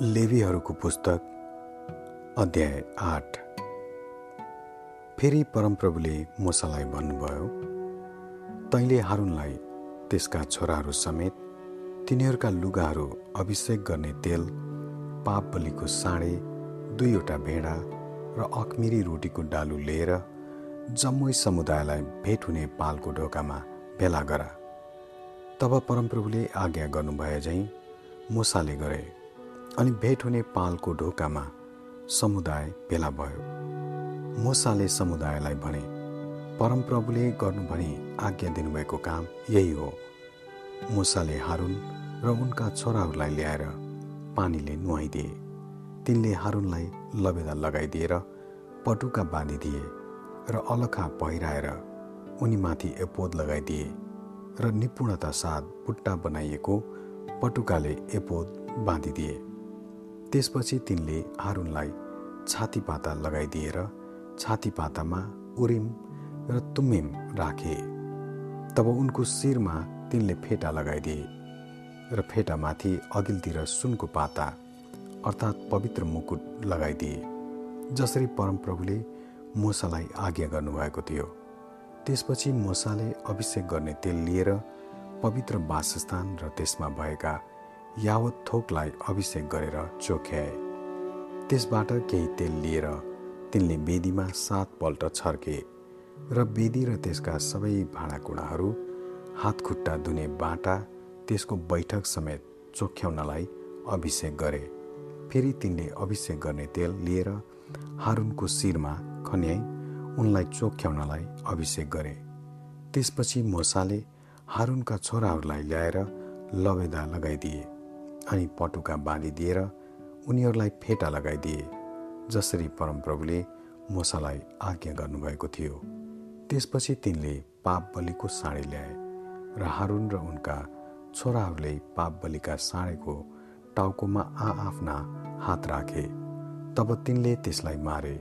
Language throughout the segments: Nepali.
लेवीहरूको पुस्तक अध्याय आठ। फेरि परमप्रभुले मोसालाई भन्नुभयो तैँले हारुनलाई त्यसका छोराहरू समेत तिनीहरूका लुगाहरू अभिषेक गर्ने तेल पाप बलिको साँडे दुईवटा भेडा र अखमिरी रोटीको डालु लिएर जम्मै समुदायलाई भेट हुने पालको ढोकामा भेला गरा। तब परमप्रभुले आज्ञा गर्नुभए झैँ मोसाले गरे अनि भेट हुने पालको ढोकामा समुदाय भेला भयो। मोसाले समुदायलाई भने परमप्रभुले गर्नु भनी आज्ञा दिनुभएको काम यही हो मुसाले हारुन र उनका छोराहरूलाई ल्याएर पानीले नुहाइदिए। तिनले हारुनलाई लबेदा लगाइदिएर पटुका बाँधिदिए र अलखा पहिराएर उनीमाथि एपोद लगाइदिए र निपुणता साथ बुट्टा बनाइएको पटुकाले एपोद बाँधिदिए। त्यसपछि तिनले हारुनलाई छातीपाता लगाइदिएर छातीपातामा उरिम र तुम्मिम राखे। तब उनको शिरमा तिनले फेटा लगाइदिए र फेटामाथि अघिल्तिर सुनको पाता अर्थात् पवित्र मुकुट लगाइदिए जसरी परमप्रभुले मोसालाई आज्ञा गर्नुभएको थियो। त्यसपछि मोसाले अभिषेक गर्ने तेल लिएर पवित्र वासस्थान र त्यसमा भएका यावत थोकलाई अभिषेक गरेर चोख्याए त्यसबाट केही तेल लिएर तिनले वेदीमा सातपल्ट छर्के र वेदी र त्यसका सबै भाँडाकुँडाहरू हातखुट्टा धुने बाटा त्यसको बैठक समेत चोख्याउनलाई अभिषेक गरे। फेरि तिनले अभिषेक गर्ने तेल लिएर हारुनको शिरमा खन्याई उनलाई चोख्याउनलाई अभिषेक गरे। त्यसपछि मोसाले हारुनका छोराहरूलाई ल्याएर लबेदा लगाइदिए। अनि पटुका बाँधिदिएर उनीहरूलाई फेटा लगाइदिए जसरी परमप्रभुले मोसालाई आज्ञा गर्नुभएको थियो। त्यसपछि तिनले पाप बलिको साँडे ल्याए र हारुन र उनका छोराहरूले पाप बलिका साँडेको टाउकोमा आआफ्ना हात राखे। तब तिनले त्यसलाई मारे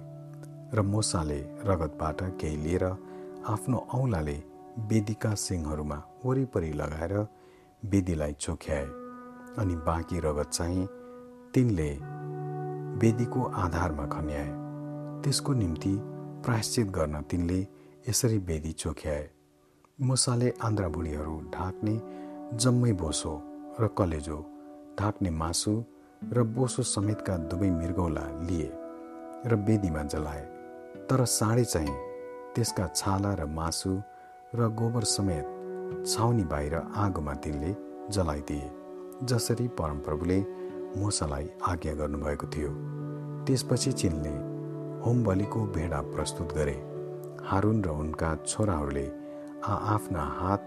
र मोसाले रगतबाट केही लिएर आफ्नो औँलाले वेदीका सिङहरूमा वरिपरि लगाएर वेदीलाई चोख्याए। अनि बाँकी रगत चाहिँ तिनले वेदीको आधारमा खन्याए। त्यसको निम्ति प्रायश्चित गर्न तिनले यसरी वेदी चोख्याए। मुसाले आन्द्राभुँडीहरू ढाक्ने जम्मै बोसो र कलेजो ढाक्ने मासु र बोसो समेतका दुवै मृगौला लिए र वेदीमा जलाए। तर साँडे चाहिँ त्यसका छाला र मासु र गोबर समेत छाउनी बाहिर आगोमा तिनले जलाइदिए। जसरी परमप्रभुले मोसालाई आज्ञा गर्नुभएको थियो। त्यसपछि चिनले होम बलिको भेडा प्रस्तुत गरे। हारुन र उनका छोराहरूले आफ्ना हात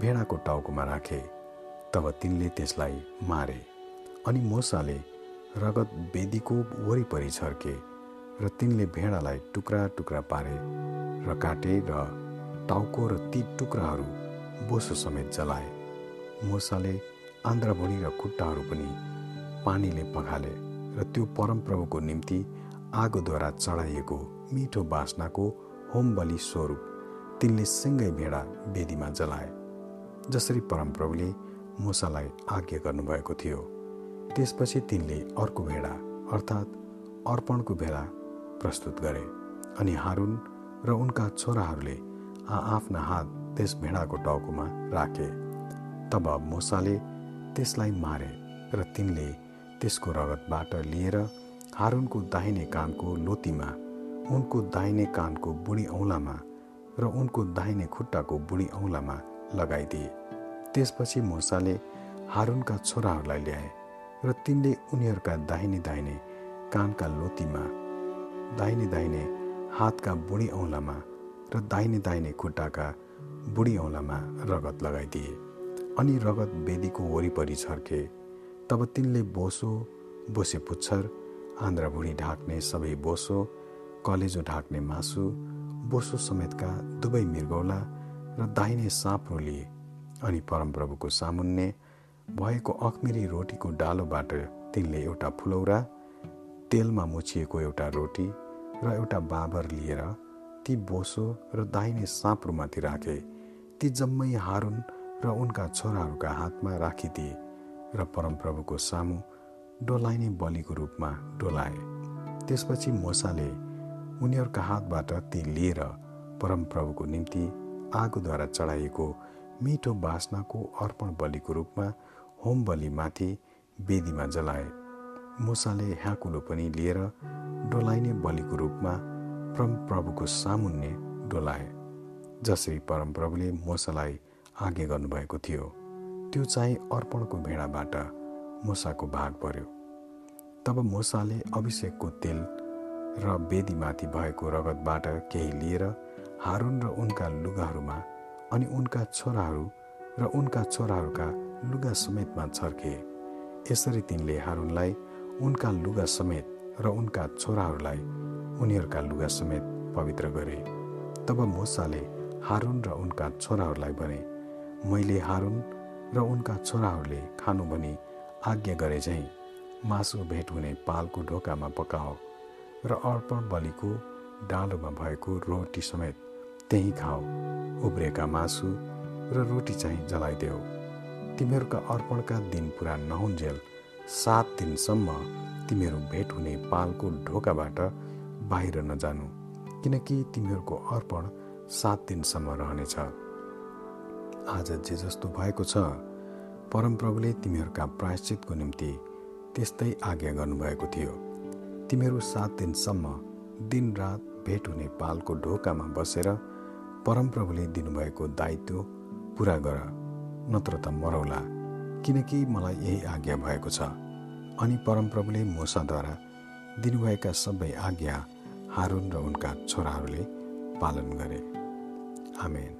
भेडाको टाउकोमा राखे। तब तिनले त्यसलाई मारे अनि मोसाले रगत वेदीको वरिपरि छर्के र तिनले भेडालाई टुक्रा टुक्रा पारे र काटे र टाउको र ती टुक्राहरू बोसो समेत जलाए। मोसाले आन्द्राभुँडी र खुट्टाहरू पनि पानीले पखाले र त्यो परमप्रभुको निम्ति आगोद्वारा चढाइएको मिठो बास्नाको होम बलि स्वरूप तिनले सिँगै भेडा वेदीमा जलाए जसरी परमप्रभुले मुसालाई आज्ञा गर्नुभएको थियो। त्यसपछि तिनले अर्को भेडा अर्थात् अर्पणको भेडा प्रस्तुत गरे अनि हारुन र उनका छोराहरूले आफ्ना हात त्यस भेडाको टाउकोमा राखे। तब मुसाले त्यसलाई मारे र तिनले त्यसको रगतबाट लिएर हारुनको दाहिने कानको लोतीमा उनको दाहिने कानको बुढी औँलामा र उनको दाहिने खुट्टाको बुढी औँलामा लगाइदिए। त्यसपछि मोसाले हारुनका छोराहरूलाई ल्याए र तिनले उनीहरूका दाहिने दाहिने कानका लोतीमा दाहिने दाहिने हातका बुढी औँलामा र दाहिने दाहिने खुट्टाका बुढी औँलामा रगत लगाइदिए। अनि रगत वेदीको वरिपरि छर्के तब तिनले बोसो बोसे पुच्छर आन्द्राभुँडी ढाक्ने सबै बोसो कलेजो ढाक्ने मासु बोसो समेतका दुवै मृगौला र दाहिने साँप्रो लिए अनि परमप्रभुको सामुन्ने भएको अखमिरी रोटीको डालोबाट तिनले एउटा फुलौरा तेलमा मुछिएको एउटा रोटी र एउटा बाबर लिएर ती बोसो र दाहिने साँप्रोमाथि राखे। ती जम्मै हारुन र उनका छोराहरूका हातमा राखिदिए र परमप्रभुको सामु डोलाइने बलिको रूपमा डोलाए। त्यसपछि मोसाले उनीहरूका हातबाट ती लिएर परमप्रभुको निम्ति आगोद्वारा चढाइएको मिठो बासनाको अर्पण बलिको रूपमा होम बलिमाथि वेदीमा जलाए। मुसाले ह्याकुलो पनि लिएर डोलाइने बलिको रूपमा परमप्रभुको सामुन्ने डोलाए जसरी परमप्रभुले मोसालाई आज्ञा गर्नुभएको थियो। त्यो चाहिँ अर्पणको भेडाबाट मोसाको भाग पर्यो। तब मोसाले अभिषेकको तेल र वेदीमाथि भएको रगतबाट केही लिएर हारुन र उनका लुगाहरूमा अनि उनका छोराहरू र उनका छोराहरूका लुगा समेतमा छर्के। यसरी तिनले हारुनलाई उनका लुगा समेत र उनका छोराहरूलाई उनीहरूका लुगा समेत पवित्र गरे। तब मुसाले हारुन र उनका छोराहरूलाई भने मैले हारुन र उनका छोराहरूले खानु भनी आज्ञा गरे चाहिँ मासु भेट हुने पालको ढोकामा पकाओ र अर्पण बलिको डालोमा भएको रोटी समेत त्यहीँ खाऊ उब्रेका मासु र रोटी चाहिँ जलाइदेऊ। तिमीहरूका अर्पणका दिन पुरा नहुन्जेल सात दिनसम्म तिमीहरू भेट हुने पालको ढोकाबाट बाहिर नजानु किनकि तिमीहरूको अर्पण सात दिनसम्म रहनेछ। आज जे जस्तो भएको छ। परमप्रभुले तिमीहरूका प्रायश्चितको निम्ति त्यस्तै आज्ञा गर्नुभएको थियो। तिमीहरू सात दिनसम्म दिनरात भेट हुने पालको ढोकामा बसेर परमप्रभुले दिनुभएको दायित्व पुरा गर नत्र त मरौला किनकि मलाई यही आज्ञा भएको छ। अनि परमप्रभुले मोसाद्वारा दिनुभएका सबै आज्ञा हारुन र उनका छोराहरूले पालन गरे। आमेन।